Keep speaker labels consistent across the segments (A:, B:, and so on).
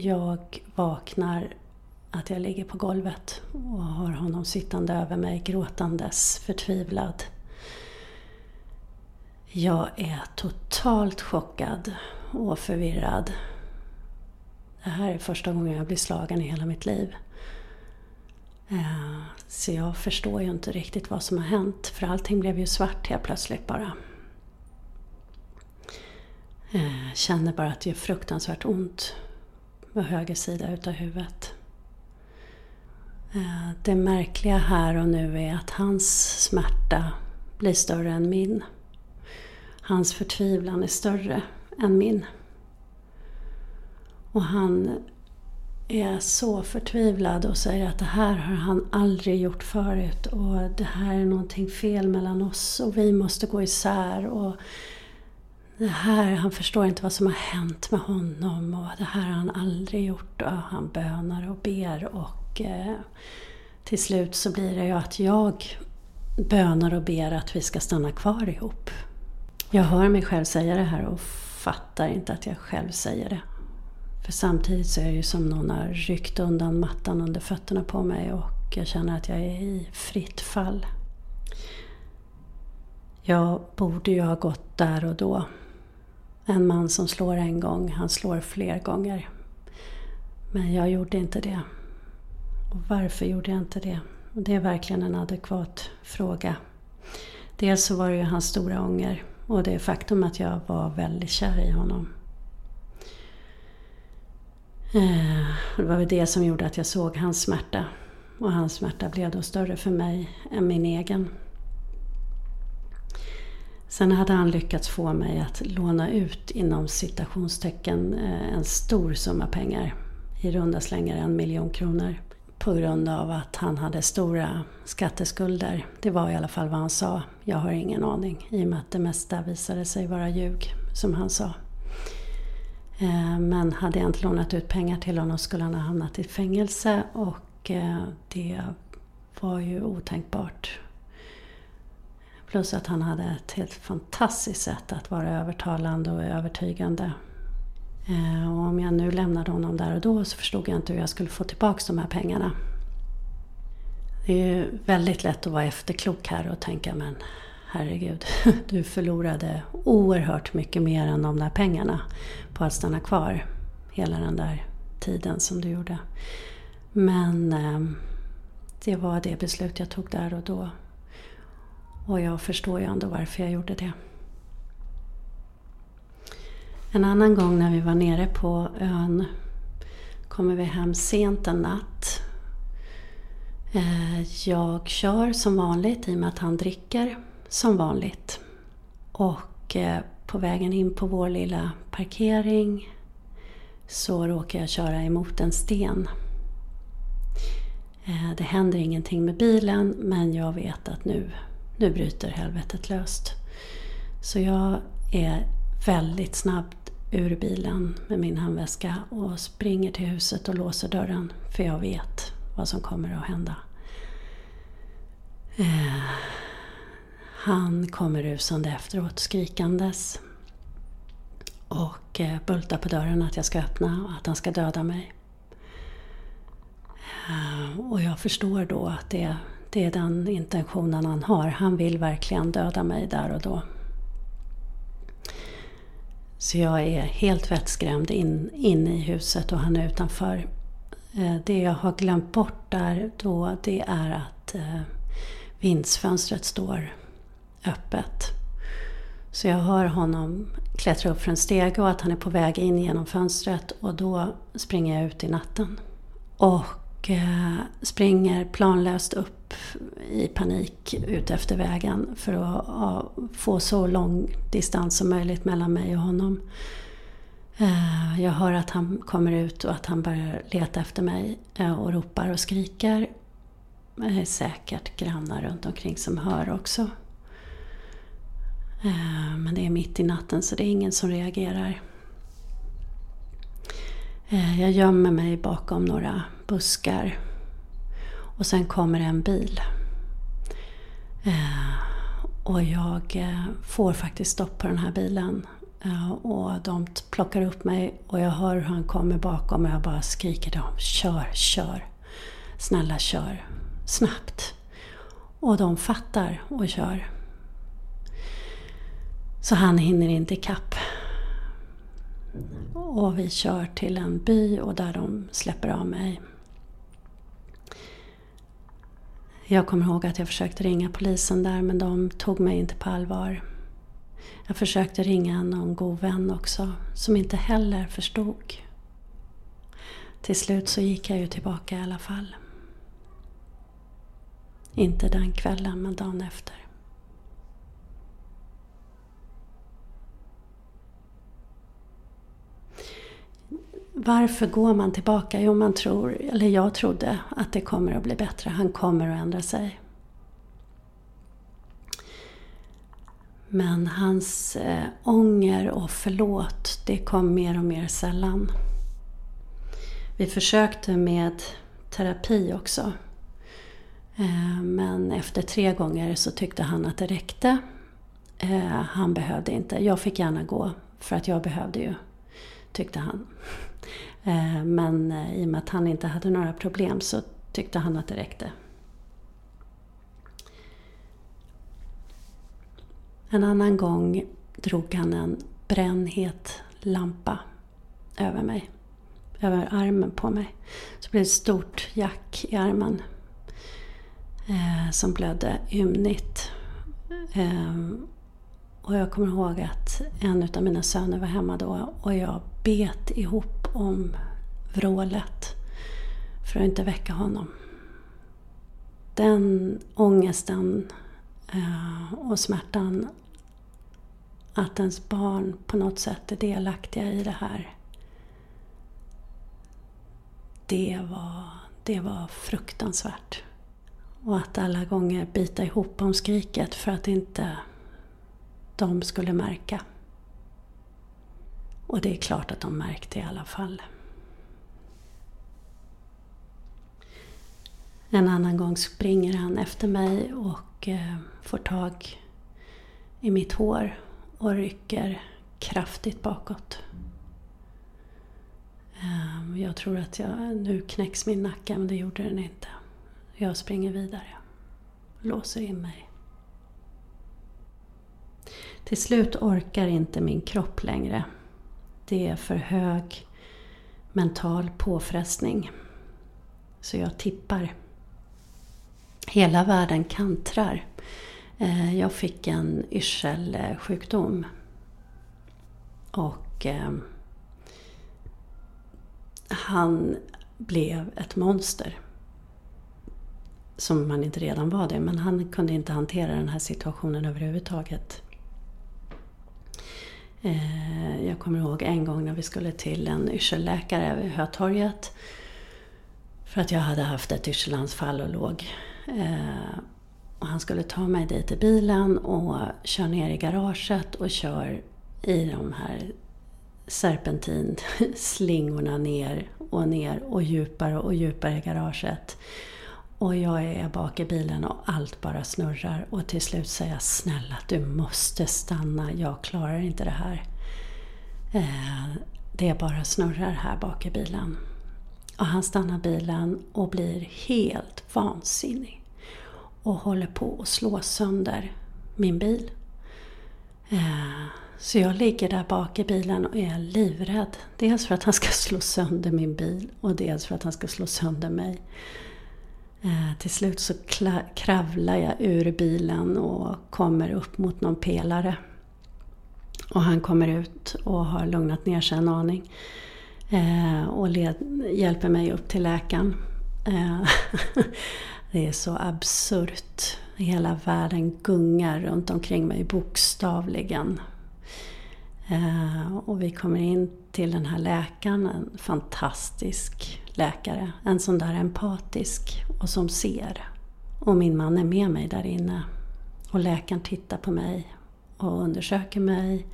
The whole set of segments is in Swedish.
A: jag vaknar att jag ligger på golvet och har honom sittande över mig gråtandes, förtvivlad. Jag är totalt chockad och förvirrad. Det här är första gången jag blir slagen i hela mitt liv. Eh, så jag förstår ju inte riktigt vad som har hänt, för allting blev ju svart helt plötsligt bara. Jag känner bara att det gör fruktansvärt ont med höger sida utav huvudet. Eh, det märkliga här och nu är att hans smärta blir större än min. Hans förtvivlan är större än min. Och han är så förtvivlad och säger att det här har han aldrig gjort förut och det här är någonting fel mellan oss och vi måste gå isär. Och det här, han förstår inte vad som har hänt med honom och det här har han aldrig gjort. Och han bönar och ber och eh, till slut så blir det ju att jag bönar och ber att vi ska stanna kvar ihop. Jag hör mig själv säga det här och fattar inte att jag själv säger det. För samtidigt så är det ju som någon har ryckt undan mattan under fötterna på mig och jag känner att jag är i fritt fall. Jag borde ju ha gått där och då. En man som slår en gång, han slår fler gånger. Men jag gjorde inte det. Och varför gjorde jag inte det? Och det är verkligen en adekvat fråga. Dels så var det ju hans stora ånger och det faktum att jag var väldigt kär i honom. Eh, det var väl det som gjorde att jag såg hans smärta. Och hans smärta blev då större för mig än min egen. Sen hade han lyckats få mig att låna ut inom citationstecken eh, en stor summa pengar. I runda slängar en miljon kronor. På grund av att han hade stora skatteskulder. Det var i alla fall vad han sa. Jag har ingen aning. I och med att det mesta visade sig vara ljug, som han sa. Eh, men hade jag inte lånat ut pengar till honom skulle han ha hamnat i fängelse och eh, det var ju otänkbart. Plus att han hade ett helt fantastiskt sätt att vara övertalande och övertygande. Eh, och om jag nu lämnade honom där och då så förstod jag inte hur jag skulle få tillbaka de här pengarna. Det är ju väldigt lätt att vara efterklok här och tänka men herregud, du förlorade oerhört mycket mer än de där pengarna på att stanna kvar hela den där tiden som du gjorde. Men eh, det var det beslut jag tog där och då. Och jag förstår ju ändå varför jag gjorde det. En annan gång när vi var nere på ön kommer vi hem sent en natt. Eh, jag kör som vanligt i och med att han dricker som vanligt. Och eh, på vägen in på vår lilla parkering så råkar jag köra emot en sten. Eh, det händer ingenting med bilen men jag vet att nu, nu bryter helvetet löst. Så jag är väldigt snabbt ur bilen med min handväska och springer till huset och låser dörren för jag vet vad som kommer att hända. Eh, han kommer rusande efteråt skrikandes och eh, bultar på dörren att jag ska öppna och att han ska döda mig. Eh, och jag förstår då att det, det är den intentionen han har. Han vill verkligen döda mig där och då. Så jag är helt vettskrämd in, in i huset och han är utanför. Eh, det jag har glömt bort där då det är att eh, vindsfönstret står öppet. Så jag hör honom klättra upp för en stege och att han är på väg in genom fönstret och då springer jag ut i natten. Och och eh, springer planlöst upp i panik ut efter vägen för att få så lång distans som möjligt mellan mig och honom. Eh, jag hör att han kommer ut och att han börjar leta efter mig eh, och ropar och skriker. Det är säkert grannar runt omkring som hör också. Men det är mitt i natten så det är ingen som reagerar. Eh, jag gömmer mig bakom några buskar. Och sen kommer en bil. Eh, och jag eh, får faktiskt stopp på den här bilen. Och de plockar upp mig och jag hör hur han kommer bakom och jag bara skriker till honom, Kör, kör! Snälla kör! Snabbt! Och de fattar och kör. Så han hinner inte ikapp. Och vi kör till en by och där de släpper av mig. Jag kommer ihåg att jag försökte ringa polisen där men de tog mig inte på allvar. Jag försökte ringa någon god vän också som inte heller förstod. Till slut så gick jag ju tillbaka i alla fall. Inte den kvällen men dagen efter. Varför går man tillbaka? Jo, man tror, eller jag trodde att det kommer att bli bättre. Han kommer att ändra sig. Men hans eh, ånger och förlåt, det kom mer och mer sällan. Vi försökte med terapi också. Eh, men efter tre gånger så tyckte han att det räckte. Eh, han behövde inte. Jag fick gärna gå, för att jag behövde ju, tyckte han. Eh, men eh, i och med att han inte hade några problem så tyckte han att det räckte. En annan gång drog han en brännhet lampa över mig. Över armen på mig. Så det blev ett stort jack i armen. Eh, som blödde ymnigt. Eh, och jag kommer ihåg att en av mina söner var hemma då och jag bet ihop om vrålet för att inte väcka honom. Den ångesten eh, och smärtan att ens barn på något sätt är delaktiga i det här. Det var, det var fruktansvärt. Och att alla gånger bita ihop om skriket för att inte de skulle märka. Och det är klart att de märkte i alla fall. En annan gång springer han efter mig och eh, får tag i mitt hår och rycker kraftigt bakåt. Ehm, jag tror att jag, nu knäcks min nacke, men det gjorde den inte. Jag springer vidare. Låser in mig. Till slut orkar inte min kropp längre det är för hög mental påfrestning. Så jag tippar. Hela världen kantrar. Eh, jag fick en yrselsjukdom. Och eh, han blev ett monster. Som man inte redan var det, men han kunde inte hantera den här situationen överhuvudtaget. Eh, jag kommer ihåg en gång när vi skulle till en yrselläkare vid Hötorget. För att jag hade haft ett yrselanfall och låg. Eh, och han skulle ta mig dit i bilen och kör ner i garaget och kör i de här serpentinslingorna ner och ner och djupare och djupare i garaget. Och jag är bak i bilen och allt bara snurrar och till slut säger jag snälla du måste stanna, jag klarar inte det här. Eh, det bara snurrar här bak i bilen. Och han stannar bilen och blir helt vansinnig. Och håller på att slå sönder min bil. Eh, så jag ligger där bak i bilen och är livrädd. Dels för att han ska slå sönder min bil och dels för att han ska slå sönder mig. Eh, till slut så kravlar jag ur bilen och kommer upp mot någon pelare. Och han kommer ut och har lugnat ner sig en aning. Eh, och led, hjälper mig upp till läkaren. Eh, det är så absurt. Hela världen gungar runt omkring mig bokstavligen. Eh, och vi kommer in till den här läkaren, en fantastisk läkare. En sån där empatisk och som ser. Och min man är med mig där inne. Och läkaren tittar på mig och undersöker mig.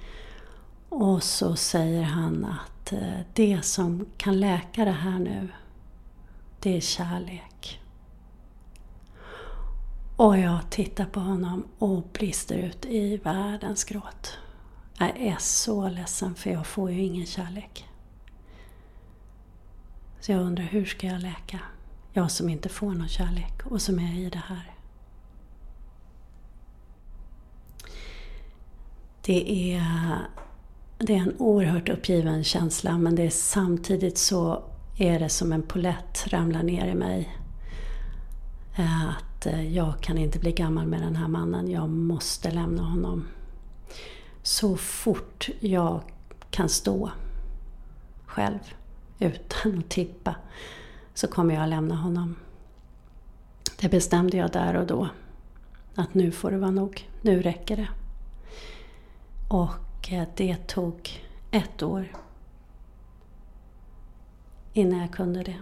A: Och så säger han att eh, det som kan läka det här nu, det är kärlek. Och jag tittar på honom och brister ut i världens gråt. Jag är så ledsen för jag får ju ingen kärlek. Så jag undrar, hur ska jag läka? Jag som inte får någon kärlek och som är i det här. Det är, det är en oerhört uppgiven känsla men det är samtidigt så är det som en polett ramlar ner i mig. Att jag kan inte bli gammal med den här mannen, jag måste lämna honom. Så fort jag kan stå själv utan att tippa så kommer jag att lämna honom. Det bestämde jag där och då. Att nu får det vara nog. Nu räcker det. Och eh, det tog ett år innan jag kunde det.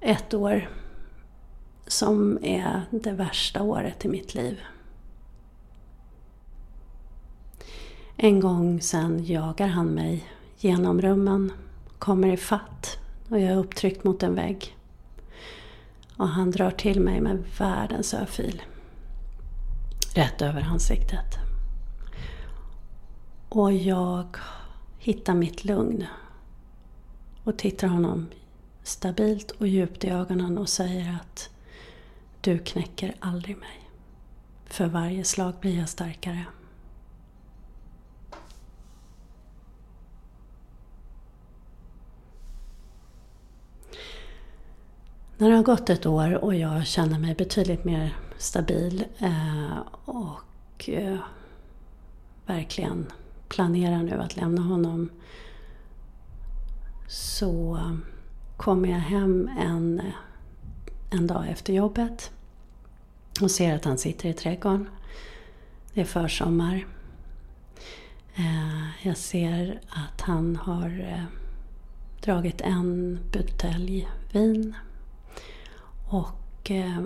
A: Ett år som är det värsta året i mitt liv. En gång sen jagar han mig genom rummen, kommer i fatt och jag är upptryckt mot en vägg. Och han drar till mig med världens örfil. Rätt över ansiktet. Och jag hittar mitt lugn. Och tittar honom stabilt och djupt i ögonen och säger att du knäcker aldrig mig. För varje slag blir jag starkare. När det har gått ett år och jag känner mig betydligt mer stabil eh, och eh, verkligen planerar nu att lämna honom så kommer jag hem en, eh, en dag efter jobbet och ser att han sitter i trädgården. Det är försommar. Eh, jag ser att han har eh, dragit en butelj vin och eh,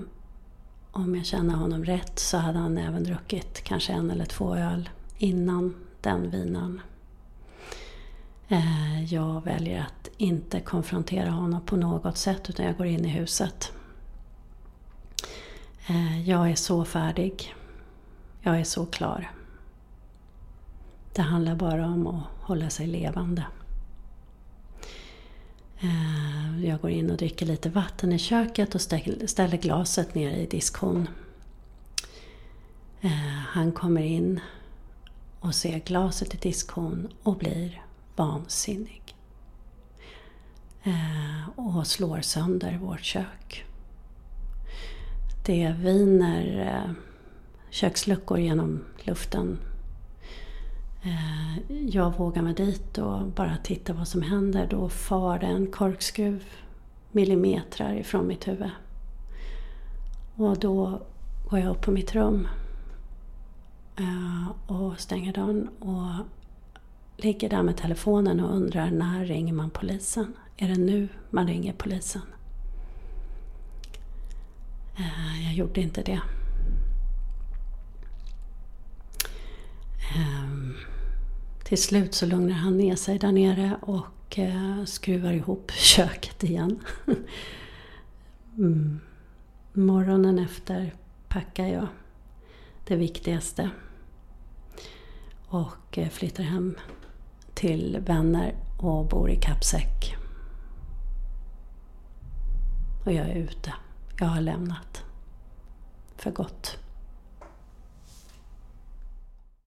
A: om jag känner honom rätt så hade han även druckit kanske en eller två öl innan den vinan. Jag väljer att inte konfrontera honom på något sätt utan jag går in i huset. Eh, jag är så färdig. Jag är så klar. Det handlar bara om att hålla sig levande. Eh, jag går in och dricker lite vatten i köket och ställer glaset ner i diskhon. Eh, han kommer in och ser glaset i diskhon och blir vansinnig. Och slår sönder vårt kök. Det viner eh, köksluckor genom luften eh, jag vågar mig dit och bara titta vad som händer. Då far det en korkskruv millimeter ifrån mitt huvud. Och då går jag upp på mitt rum eh, och stänger dörren och ligger där med telefonen och undrar när ringer man polisen? Är det nu man ringer polisen? Eh, jag gjorde inte det. Ehm, till slut så lugnar han ner sig där nere och eh, skruvar ihop köket igen. mm. Morgonen efter packar jag det viktigaste och eh, flyttar hem till vänner och bor i kappsäck. Och jag är ute. Jag har lämnat. För gott.